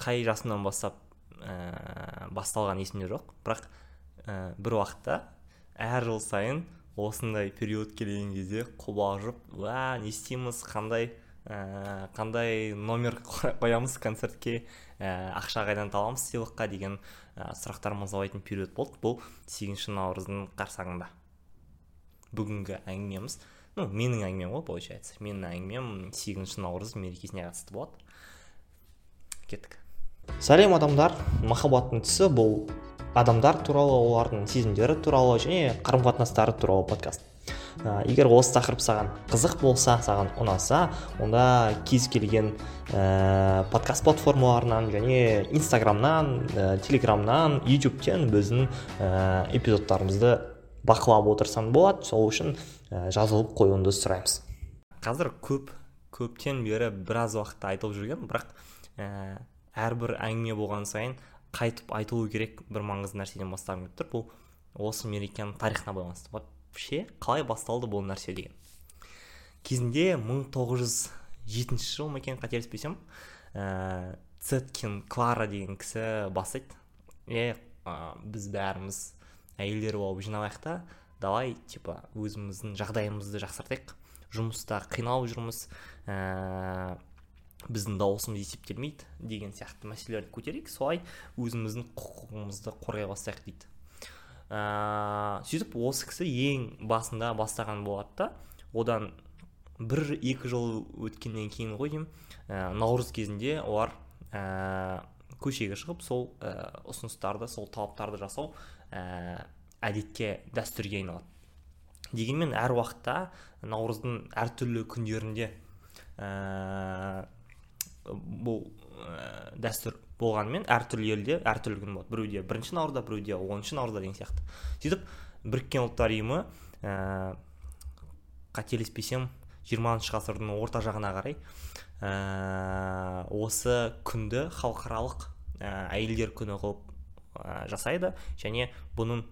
қай жасымнан бастап ә, басталған есімде жоқ. Бірақ ә, бір уақытта әр жыл сайын осындай период келген кезде қобалжып уә не істейміз қандай ә, қандай номер қоямыз концертке ә, ақша қайдан табамыз сыйлыққа деген ә, сұрақтар мазалайтын период болды бұл сегізінші наурыздың қарсаңында. Бүгінгі әңгімеміз ну менің әңгімем ғой получается. Менің әңгімем сегізінші наурыз мерекесіне қатысты болады. Кеттік. Сәлем адамдар махаббаттың түсі бұл адамдар туралы олардың сезімдері туралы және қарым қатынастары туралы подкаст. Ә, егер осы тақырып саған қызық болса саған ұнаса онда кез келген ә, подкаст платформаларынан және инстаграмнан ә, телеграмнан ютубтен біздің ә, эпизодтарымызды бақылап отырсаң болады. Сол үшін ә, жазылып қоюыңды сұраймыз. Қазір көп көптен бері біраз уақытта айтылып жүрген бірақ ә, әрбір әңгіме болған сайын қайтып айтылу керек бір маңызды нәрседен бастағым келіп тұр. Бұл осы мерекенің тарихына байланысты вообще қалай басталды бұл нәрсе деген. Кезінде 1907 жыл ма екен қателеспесем ә, цеткин клара деген кісі бастайды е ә, біз бәріміз әйелдер болып жиналайық та давай типа өзіміздің жағдайымызды жақсартайық. Жұмыста қиналып жүрміз. Ә, біздің дауысымыз есептелмейді деген сияқты мәселелерді көтерейік солай өзіміздің құқығымызды қорғай бастайық дейді. Ә, сөйтіп осы кісі ең басында бастаған болады да одан бір екі жыл өткеннен кейін ғой деймін ә, наурыз кезінде олар ә, көшеге шығып сол ә, ұсыныстарды сол талаптарды жасау ә, әдетке дәстүрге айналады. Дегенмен әр уақытта наурыздың әртүрлі күндерінде ә, бұл ә, дәстүр болғанымен әртүрлі елде әртүрлі күн болады. Біреуде бірінші наурызда біреуде оныншы наурызда деген сияқты. Сөйтіп біріккен ұлттар ұйымы ә, қателеспесем жиырмасыншы ғасырдың орта жағына қарай ә, осы күнді халықаралық ә, әйелдер күні қылып ә, жасайды. Және бұның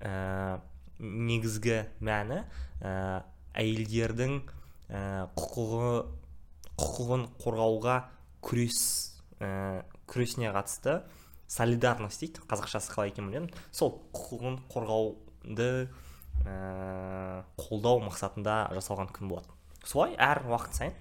ә, негізгі мәні ә, әйелдердің ә, құқығы құқығын қорғауға күрес ә, күресіне қатысты солидарность дейді қазақшасы қалай екенін білмедім сол құқығын қорғауды ә, қолдау мақсатында жасалған күн болады солай әр уақыт сайын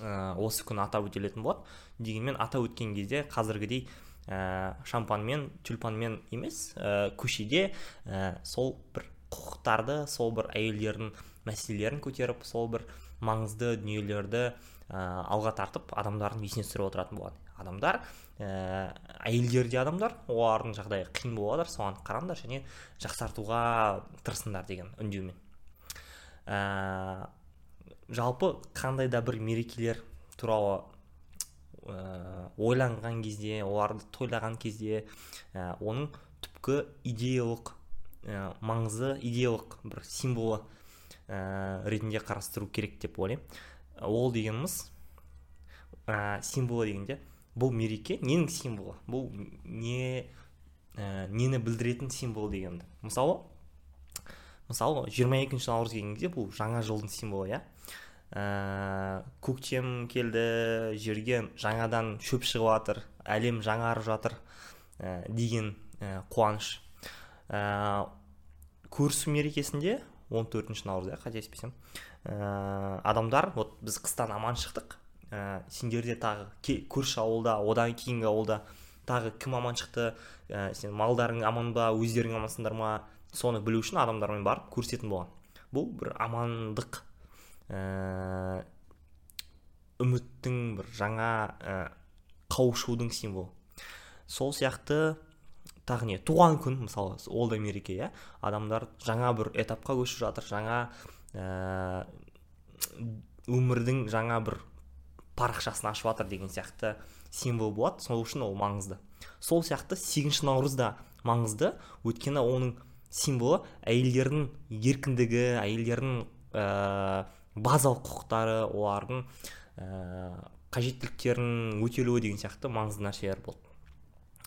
ә, осы күн атап өтілетін болады. Дегенмен атап өткен кезде қазіргідей ә, шампанмен тюльпанмен емес ә, көшеде ә, сол бір құқықтарды сол бір әйелдердің мәселелерін көтеріп сол бір маңызды дүниелерді ә, алға тартып адамдардың есіне түсіріп отыратын болады. Адамдар ә, әйелдер де адамдар олардың жағдайы қиын болады соған қараңдар және жақсартуға тырысыңдар деген үндеумен. Ә, жалпы қандай да бір мерекелер туралы ә, ойланған кезде оларды тойлаған кезде ә, оның түпкі идеялық ә, маңызы идеялық бір символы ә, ретінде қарастыру керек деп ойлаймын. Ол дегеніміз ә, символы дегенде бұл мереке ненің символы? Бұл не ә, нені білдіретін символ дегенді. Мысалы мысалы 22 екінші наурыз келген кезде бұл жаңа жылдың символы иә? Ә, көктем келді жерге жаңадан шөп шығып жатыр әлем жаңарып жатыр ә, деген ә, қуаныш. Ә, көрісу мерекесінде 14 төртінші наурыз иә қателеспесем ә, адамдар вот біз қыстан аман шықтық. Ә, сендерде тағы көрші ауылда одан кейінгі ауылда тағы кім аман шықты? Ә, сен малдарың аман ба өздерің амансыңдар ма? Соны білу үшін адамдармен барып көрсететін болған бұл бір амандық. Ә, үміттің бір жаңа ә, қауышудың символы. Сол сияқты тағы не туған күн мысалы ол да мереке иә? Адамдар жаңа бір этапқа көшіп жатыр жаңа ә, өмірдің жаңа бір парақшасын ашып жатыр деген сияқты символ болады. Сол үшін ол маңызды. Сол сияқты сегізінші наурыз да маңызды. Өйткені оның символы әйелдердің еркіндігі әйелдердің ә, базалық құқықтары олардың ә, қажеттіліктерінің өтелуі деген сияқты маңызды нәрселер болды.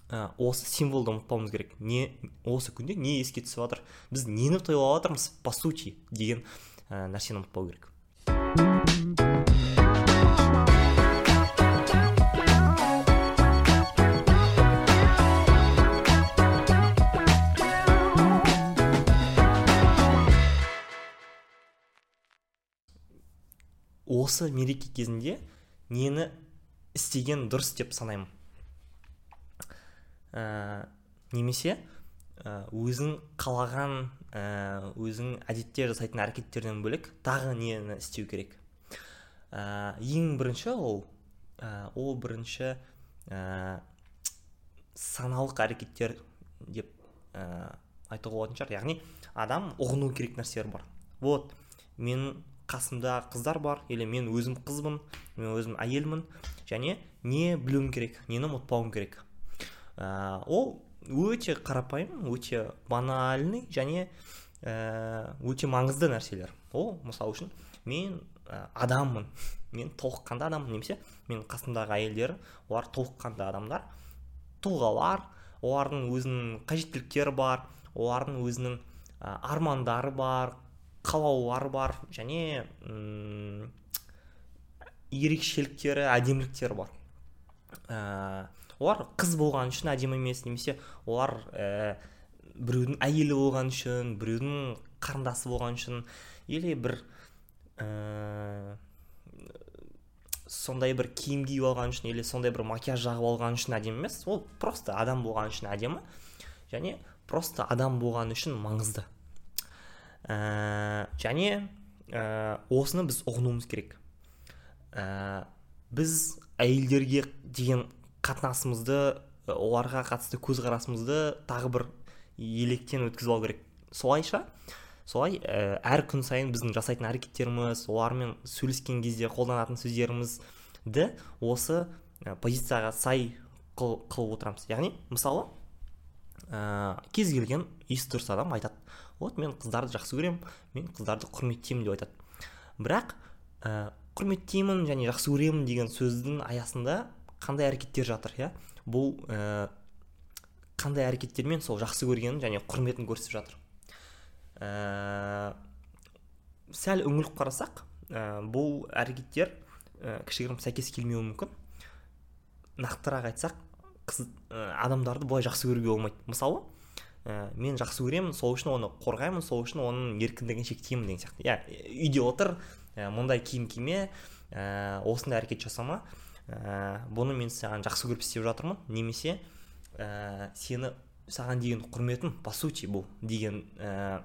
Ә, осы символды ұмытпауымыз керек. Не осы күнде не еске түсіп жатыр біз нені тойлап жатырмыз по сути деген da się nam керек. осы мереке кезінде нені істеген дұрыс деп санаймын ә, немесе өзің қалаған ә, өзің әдетте жасайтын әрекеттерден бөлек тағы нені істеу керек? Ә, ең бірінші ол ә, ол бірінші ә, саналық әрекеттер деп ә, айтуға болатын шығар. Яғни адам ұғыну керек нәрселер бар. Вот мен қасымда қыздар бар или мен өзім қызбын мен өзім әйелмін және не білуім керек нені ұмытпауым керек? Ә, ол өте қарапайым өте банальный және ә, өте маңызды нәрселер. Ол мысалы үшін мен ә, адаммын. Мен толыққанды адаммын немесе мен қасымдағы әйелдер олар толыққанды адамдар. Тұлғалар олардың өзінің қажеттіліктері бар олардың өзінің ә, армандары бар қалаулары бар және ерекшеліктері әдеміліктері бар. Ә, олар қыз болған үшін әдемі емес немесе олар ә, біреудің әйелі болған үшін біреудің қарындасы болған үшін. Или бір ә, сондай бір киім киіп алған үшін или сондай бір макияж жағып алған үшін әдемі емес. Ол просто адам болған үшін әдемі және просто адам болған үшін маңызды. Ә, және ә, осыны біз ұғынуымыз керек. Ә, біз әйелдерге деген қатынасымызды оларға қатысты көзқарасымызды тағы бір електен өткізіп алу керек. Солайша солай әр күн сайын біздің жасайтын әрекеттеріміз олармен сөйлескен кезде қолданатын сөздерімізді осы позицияға сай қыл, қылып отырамыз. Яғни мысалы ә, кез келген есі дұрыс адам айтады. Вот мен қыздарды жақсы көремін мен қыздарды құрметтеймін деп айтады. Бірақ ә, құрметтеймін және жақсы көремін деген сөздің аясында қандай әрекеттер жатыр иә? Бұл ә, қандай әрекеттермен сол жақсы көргенін және құрметін көрсетіп жатыр. Ә, сәл үңіліп қарасақ ә, бұл әрекеттер ә, кішігірім сәйкес келмеуі мүмкін. Нақтырақ айтсақ қыз ә, адамдарды былай жақсы көруге болмайды. Мысалы ә, мен жақсы көремін сол үшін оны қорғаймын сол үшін оның еркіндігін шектеймін деген сияқты. Иә үйде отыр ә, мұндай киім киме ә, осындай әрекет жасама. Ә, бұны мен саған жақсы көріп істеп жатырмын. Немесе ә, сені саған деген құрметім по сути бұл деген ә,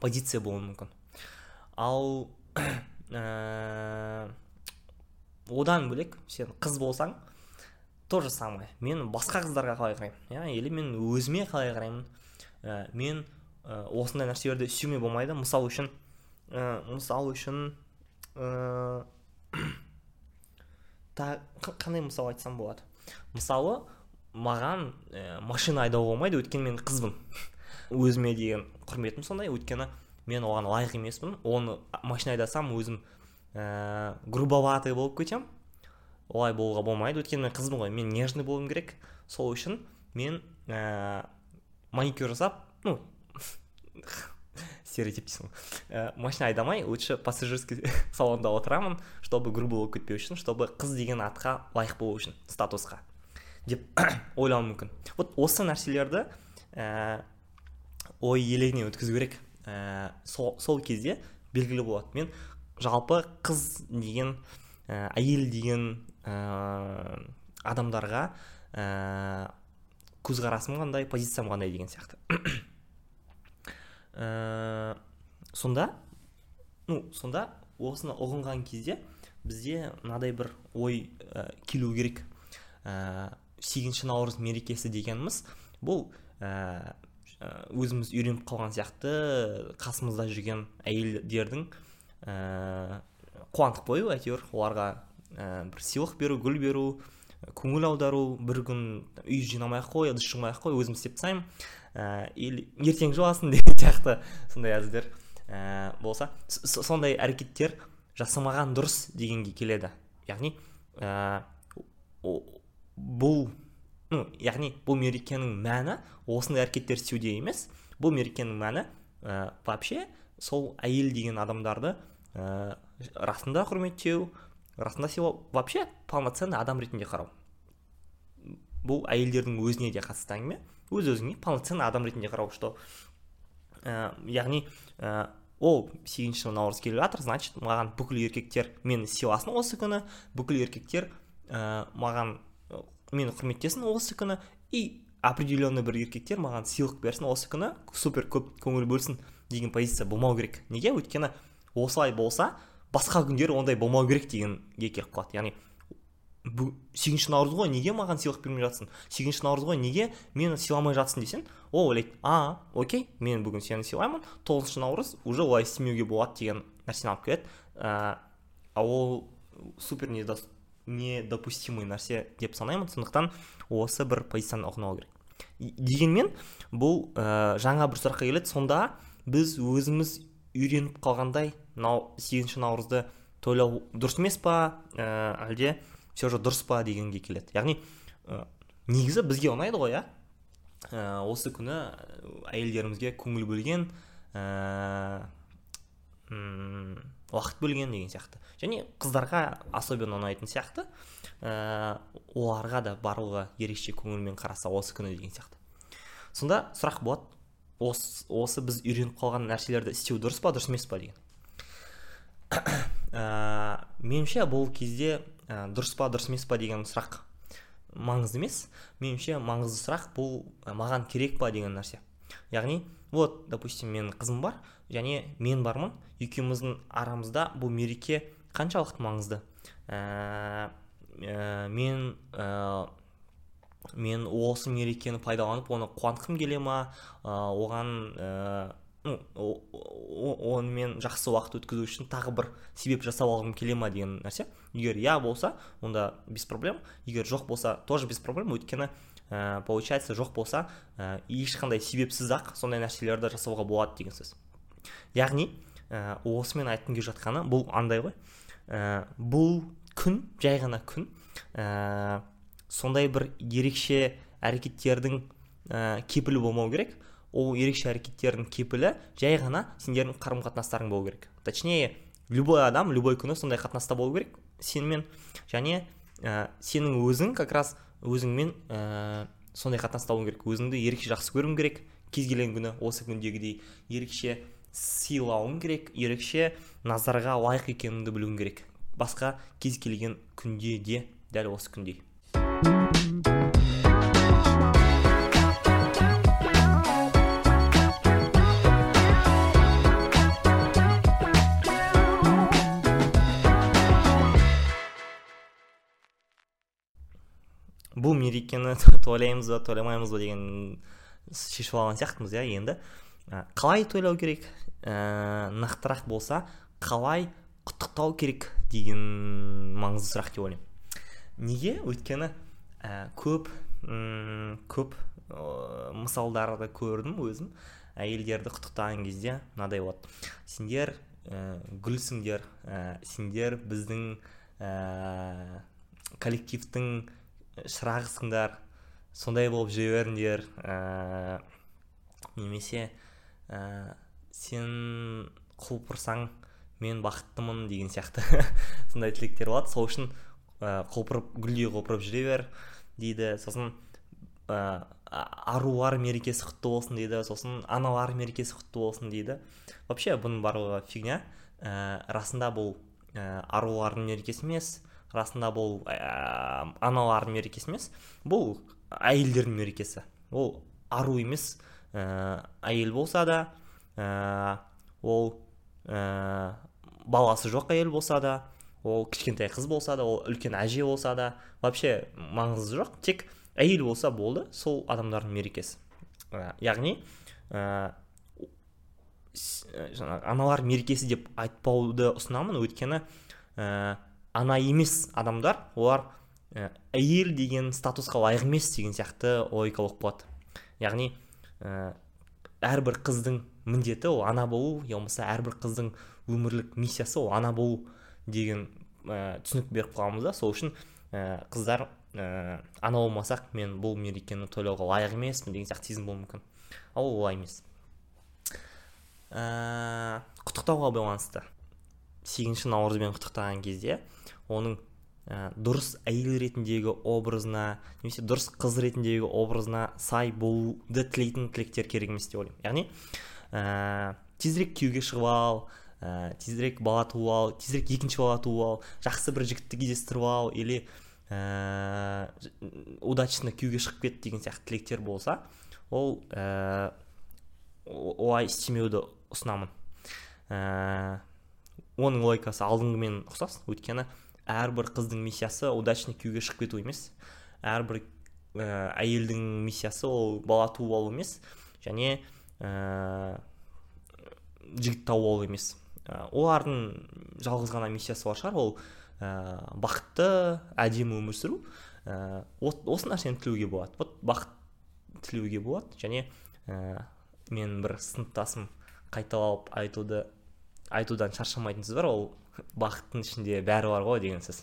позиция болуы мүмкін. Ал ә, одан бөлек сен қыз болсаң то же самое. Мен басқа қыздарға қалай қараймын? Иә или мен өзіме қалай қараймын? Ә, мен ә, осындай нәрселерді істеуіме болмайды. Мысалы үшін ә, мысалы үшін ә, қандай мысал айтсам болады? Мысалы маған ә, машина айдауға болмайды өйткені мен қызбын. Өзіме деген құрметім сондай өйткені мен оған лайық емеспін. Оны машина айдасам өзім ә, грубоватый болып кетемін. Олай болуға болмайды өйткені мен қызбын ғой мен нежный болуым керек. Сол үшін мен ә, маникюр жасап ну стереотип дейсің ғой ә, машина айдамай лучше пассажирский салонда отырамын чтобы грубо болып кетпеу үшін чтобы қыз деген атқа лайық болу үшін статусқа. Деп ойлауым мүмкін. Вот осы нәрселерді ә, ой елегінен өткізу керек. Ә, сол, сол кезде белгілі болады. Мен жалпы қыз деген ә, әйел деген ә, адамдарға ә, көзқарасым қандай позициям қандай деген сияқты. Ә, сонда ну сонда осыны ұғынған кезде бізде мынадай бір ой ә, келу керек. Ә, сегізінші наурыз мерекесі дегеніміз бұл ә, өзіміз үйреніп қалған сияқты қасымызда жүрген әйелдердің ә, қуантып қою әйтеуір оларға ә, бір сыйлық беру гүл беру көңіл аудару бір күн үй жинамай ақ қой ыдыс жумай ақ қой өзім істеп тастаймын. Ә, или ертең жуасың деген сияқты сондай әзілдер ә, болса. Сондай әрекеттер жасамаған дұрыс дегенге келеді. Яғни ә, бұл ну яғни бұл мерекенің мәні осындай әрекеттер істеуде емес. Бұл мерекенің мәні ә, вообще сол әйел деген адамдарды ә, расында құрметтеу расында сыйлау вообще полноценный адам ретінде қарау. Бұл әйелдердің өзіне де қатысты әңгіме. Өз өзіңе полноценный адам ретінде қарау что ә, яғни ә, ол сегізінші наурыз келіп жатыр значит маған бүкіл еркектер мені сыйласын осы күні бүкіл еркектер ә, маған мені құрметтесін осы күні и определенный бір еркектер маған сыйлық берсін осы күні супер көп көңіл бөлсін деген позиция болмау керек. Неге? Өйткені осылай болса басқа күндері ондай болмау керек дегенге келіп қалады. Яғни сегізінші наурыз ғой неге маған сыйлық бермей жатсың сегізінші наурыз ғой неге мені сыйламай жатсың десең ол ойлайды а окей мен бүгін сені сыйлаймын тоғызыншы наурыз уже олай істемеуге болады деген нәрсені алып келеді. Ә, ол супер недопустимый нәрсе деп санаймын. Сондықтан осы бір позицияны ұғыну керек. Дегенмен бұл ә, жаңа бір сұраққа келеді. Сонда біз өзіміз үйреніп қалғандай мынау сегізінші наурызды тойлау дұрыс емес па? Ә, әлде все же дұрыс па дегенге келеді. Яғни ә, негізі бізге ұнайды ғой иә? Ә, осы күні әйелдерімізге көңіл бөлген ә, уақыт бөлген деген сияқты. Және қыздарға особенно ұнайтын сияқты. Ә, оларға да барлығы ерекше көңілмен қараса осы күні деген сияқты. Сонда сұрақ болады. Осы, біз үйреніп қалған нәрселерді істеу дұрыс па дұрыс емес па деген. меніңше бұл кезде ә, дұрыс па дұрыс емес па деген сұрақ маңызды емес. Меніңше маңызды сұрақ бұл маған керек па деген нәрсе. Яғни вот допустим менің қызым бар және мен бармын. Екеуміздің арамызда бұл мереке қаншалықты маңызды? Ә, мен ә, мен осы мерекені пайдаланып оны қуантқым келе ма? Оған онымен жақсы уақыт өткізу үшін тағы бір себеп жасап алғым келе ма деген нәрсе. Егер иә болса онда без проблем. Егер жоқ болса тоже без проблем. Өйткені ә, получается жоқ болса ә, ешқандай себепсіз ақ сондай нәрселерді жасауға болады деген сөз. Яғни ә, осымен айтқым келіп жатқаны бұл андай ғой. Ә, бұл күн жай ғана күн ә, сондай бір ерекше әрекеттердің ә, кепілі болмау керек. Ол ерекше әрекеттердің кепілі жай ғана сендердің қарым қатынастарың болу керек. Точнее любой адам любой күні сондай қатынаста болу керек сенімен. Және ә, сенің өзің как раз өзіңмен ә, сондай қатынаста болу керек. Өзіңді ерекше жақсы көруің керек. Кез келген күні осы күндегідей ерекше сыйлауың керек ерекше назарға лайық екеніңді білуің керек. Басқа кез келген күнде де дәл осы күндей. Мерекені тойлаймыз ба тойламаймыз ба деген шешіп алған сияқтымыз иә енді. Қалай тойлау керек? Ә, нақтырақ болса қалай құттықтау керек деген маңызды сұрақ деп ойлаймын. Неге? Өйткені ә, көп көп ә, мысалдарды көрдім өзім. Әйелдерді құттықтаған кезде мынадай болады. Сендер ә, гүлсіңдер ә, сендер біздің ә, коллективтің шырағысыңдар. Сондай болып жүре беріңдер. Ә, немесе ә, сен құлпырсаң мен бақыттымын деген сияқты сондай тілектер болады. Сол үшін ә, құлпырып гүлдей құлпырып жүре бер дейді. Сосын ә, арулар мерекесі құтты болсын дейді. Сосын аналар мерекесі құтты болсын дейді. Вообще бұның барлығы фигня. Ә, расында бұл ә, арулардың мерекесі емес. Расында бұл ә, аналардың мерекесі емес бұл әйелдердің мерекесі. Ол ару емес ә, әйел болса да ә, ол ә, баласы жоқ әйел болса да ол кішкентай қыз болса да ол үлкен әже болса да вообще маңызы жоқ. Тек әйел болса болды сол адамдардың мерекесі. Ә, яғни ә, аналар мерекесі деп айтпауды ұсынамын. Өйткені ана емес адамдар олар әйел деген статусқа лайық емес деген сияқты логика болып қалады яғни ә, әрбір қыздың міндеті ол ана болу я болмаса әрбір қыздың өмірлік миссиясы ол ана болу деген ә, түсінік беріп қаламыз да. Сол үшін ә, қыздар ә, ана болмасақ мен бұл мерекені тойлауға лайық емеспін деген сияқты сезім болуы мүмкін. Ал олай емес. Ә, құттықтауға байланысты. Сегізінші наурызбен құттықтаған кезде оның ә, дұрыс әйел ретіндегі образына немесе дұрыс қыз ретіндегі образына сай болуды тілейтін тілектер керек емес деп ойлаймын. Яғни ә, тезірек күйеуге шығып ал ә, тезірек бала туып ал тезірек екінші бала туып ал жақсы бір жігітті кездестіріп ал или ә, удачно күйеуге шығып кет деген сияқты тілектер болса ол ә, олай істемеуді ұсынамын. Ә, оның логикасы алдыңғымен ұқсас. Өйткені әрбір қыздың миссиясы удачный күйеуге шығып кету емес. Әрбір ә, әйелдің миссиясы ол бала туып алу емес. Және ә, жігіт тауып алу емес. Ә, олардың жалғыз ғана миссиясы бар шығар. Ол ә, бақытты әдемі өмір сүру. Ә, осы нәрсені тілеуге болады. Вот бақыт тілеуге болады. Және ә, мен бір сыныптасым қайталап айтуды айтудан шаршамайтын сөз бар ол бақыттың ішінде бәрі бар ғой деген сөз.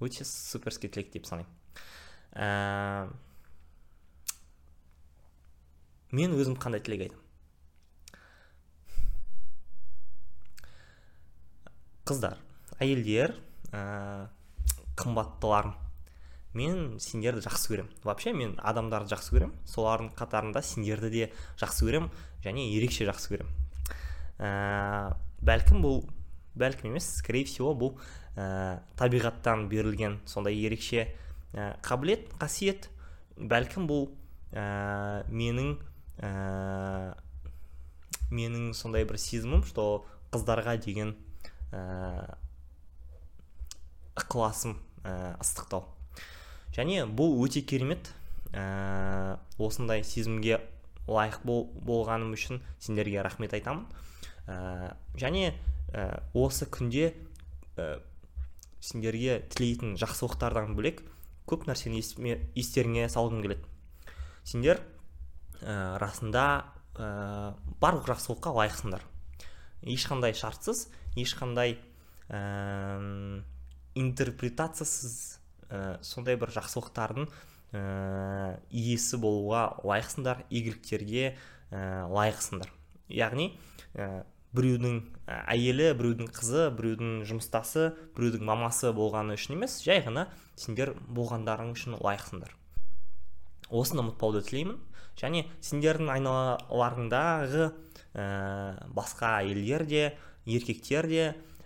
Өте суперский тілек деп санаймын. Ә, мен өзім қандай тілек айтамын қыздар әйелдер ә, қымбаттыларым мен сендерді жақсы көремін. Вообще мен адамдарды жақсы көремін. Солардың қатарында сендерді де жақсы көремін және ерекше жақсы көремін. Ә, бәлкім бұл бәлкім емес скорее всего бұл ә, табиғаттан берілген сондай ерекше ә, қабілет қасиет. Бәлкім бұл ә, менің ә, менің сондай бір сезімім что қыздарға деген ә, ықыласым ә, ыстықтау. Және бұл өте керемет ә, осындай сезімге лайық бол, болғаным үшін сендерге рахмет айтамын. Ә, және ә, осы күнде ә, сендерге тілейтін жақсылықтардан бөлек көп нәрсені естеріңе салғым келеді. Сендер ә, расында ә, барлық жақсылыққа лайықсыңдар. Ешқандай шартсыз ешқандай ә, интерпретациясыз ә, сондай бір жақсылықтардың ә, иесі болуға лайықсыңдар игіліктерге ә, лайықсыңдар. Яғни біреудің әйелі біреудің қызы біреудің жұмыстасы біреудің мамасы болғаны үшін емес жай ғана сендер болғандарың үшін лайықсыңдар. Осыны ұмытпауды тілеймін. Және сендердің айналаларыңдағы ә, басқа әйелдер де еркектер де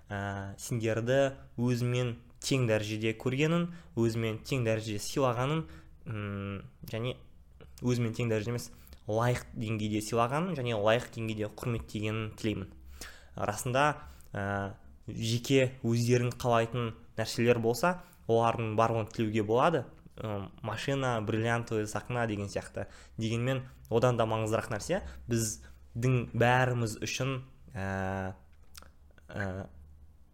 ә, сендерді өзімен тең дәрежеде көргенін өзімен тең дәрежеде сыйлағанын және өзімен тең дәрежеде емес лайық деңгейде сыйлағанын және лайық деңгейде құрметтегенін тілеймін. Расында ә, жеке өздерің қалайтын нәрселер болса олардың барлығын тілеуге болады. Ә, машина бриллиантовый сақина деген сияқты. Дегенмен одан да маңыздырақ нәрсе біздің бәріміз үшін ә, ә,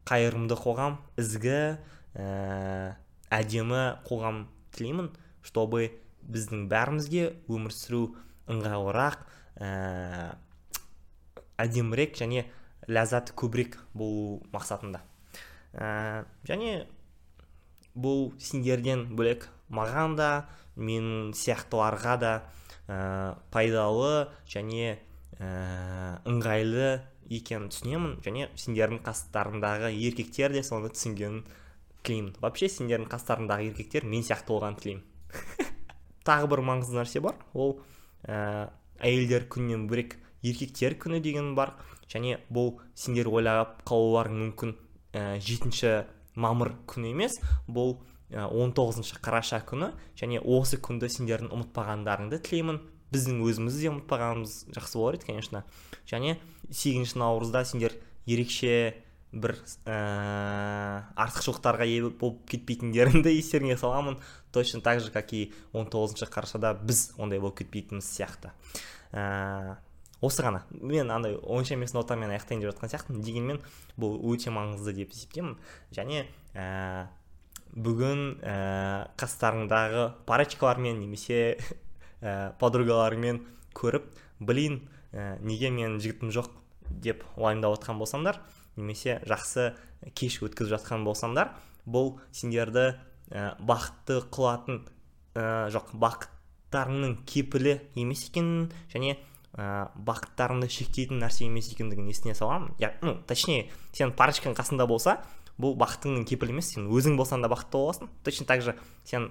қайырымды қоғам ізгі ә, әдемі қоғам тілеймін чтобы біздің бәрімізге өмір сүру ыңғайлырақ ә, әдемірек және ләззаты көбірек болу мақсатында. Ә, және бұл сендерден бөлек маған да мен сияқтыларға да ә, пайдалы және ә, ыңғайлы екенін түсінемін. Және сендердің қастарыңдағы еркектер де соны түсінгенін тілеймін. Вообще сендердің қастарыңдағы еркектер мен сияқты болғанын тілеймін. Тағы бір маңызды нәрсе бар. Ол ә, әйелдер күнінен бөлек еркектер күні деген бар. Және бұл сендер ойлап қалуларың мүмкін ә, жетінші мамыр күні емес бұл ә, 19 қараша күні және осы күнді сендердің ұмытпағандарыңды тілеймін. Біздің өзімізді де ұмытпағанымыз жақсы болар еді конечно. Және сегізінші наурызда сендер ерекше бір ә, артықшылықтарға ие болып кетпейтіндеріңді естеріңе саламын. Точно так же как и 19 қарашада біз ондай болып кетпейтініміз сияқты. Ә, осы ғана. Мен андай онша емес нотамен аяқтайын деп жатқан сияқтымын. Дегенмен бұл өте маңызды деп есептеймін. Және ә, бүгін ә, қастарыңдағы парочкалармен немесе ә, подругаларыңмен көріп блин ә, неге менің жігітім жоқ? деп уайымдап отқан болсаңдар немесе жақсы кеш өткізіп жатқан болсаңдар бұл сендерді ә, бақытты қылатын ә, жоқ бақыттарыңның кепілі емес екенін және ә, бақыттарыңды шектейтін нәрсе емес екендігін есіне саламын. Я ну точнее сен парочкаң қасында болса бұл бақытыңның кепілі емес сен өзің болсаң да бақытты боласың. Точно так же сен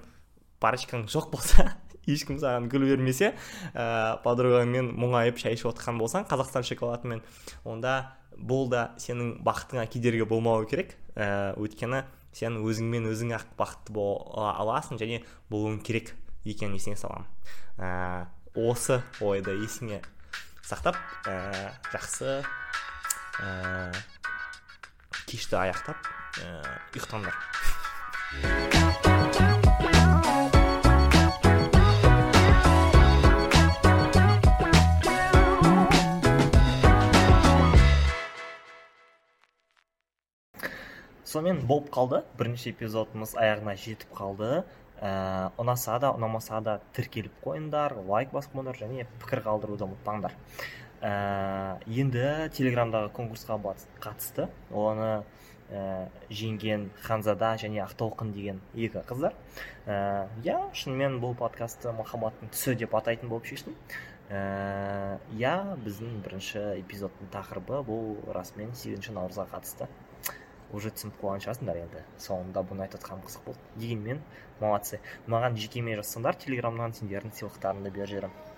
парочкаң жоқ болса ешкім саған гүл бермесе ә, подругаңмен мұңайып шай ішіп отқан болсаң қазақстан шоколадымен онда бұл да сенің бақытыңа кедергі болмауы керек. Ә, өйткені сен өзіңмен өзің ақ бақытты бола аласың және болуың керек екенін есіңе саламын. Ә, осы ойды есіңе сақтап ә, жақсы ә, кешті аяқтап ә, ұйықтаңдар. Сонымен болып қалды. Бірінші эпизодымыз аяғына жетіп қалды. Ә, ұнаса да ұнамаса да тіркеліп қойыңдар лайк басып қойыңдар және пікір қалдыруды ұмытпаңдар. Ә, енді телеграмдағы конкурсқа қатысты. Оны ә, жеңген ханзада және ақтолқын деген екі қыздар. Ә, иә шынымен бұл подкастты махаббаттың түсі деп атайтын болып шештім. Ә, иә біздің бірінші эпизодтың тақырыбы бұл расымен сегізінші наурызға қатысты. Уже түсініп қалған шығарсыңдар енді. Соңында бұны айтып жатқаным қызық болды. Дегенмен молодцы. Маған жекеме жазсаңдар телеграмнан сендердің сыйлықтарыңды беріп жіберемін.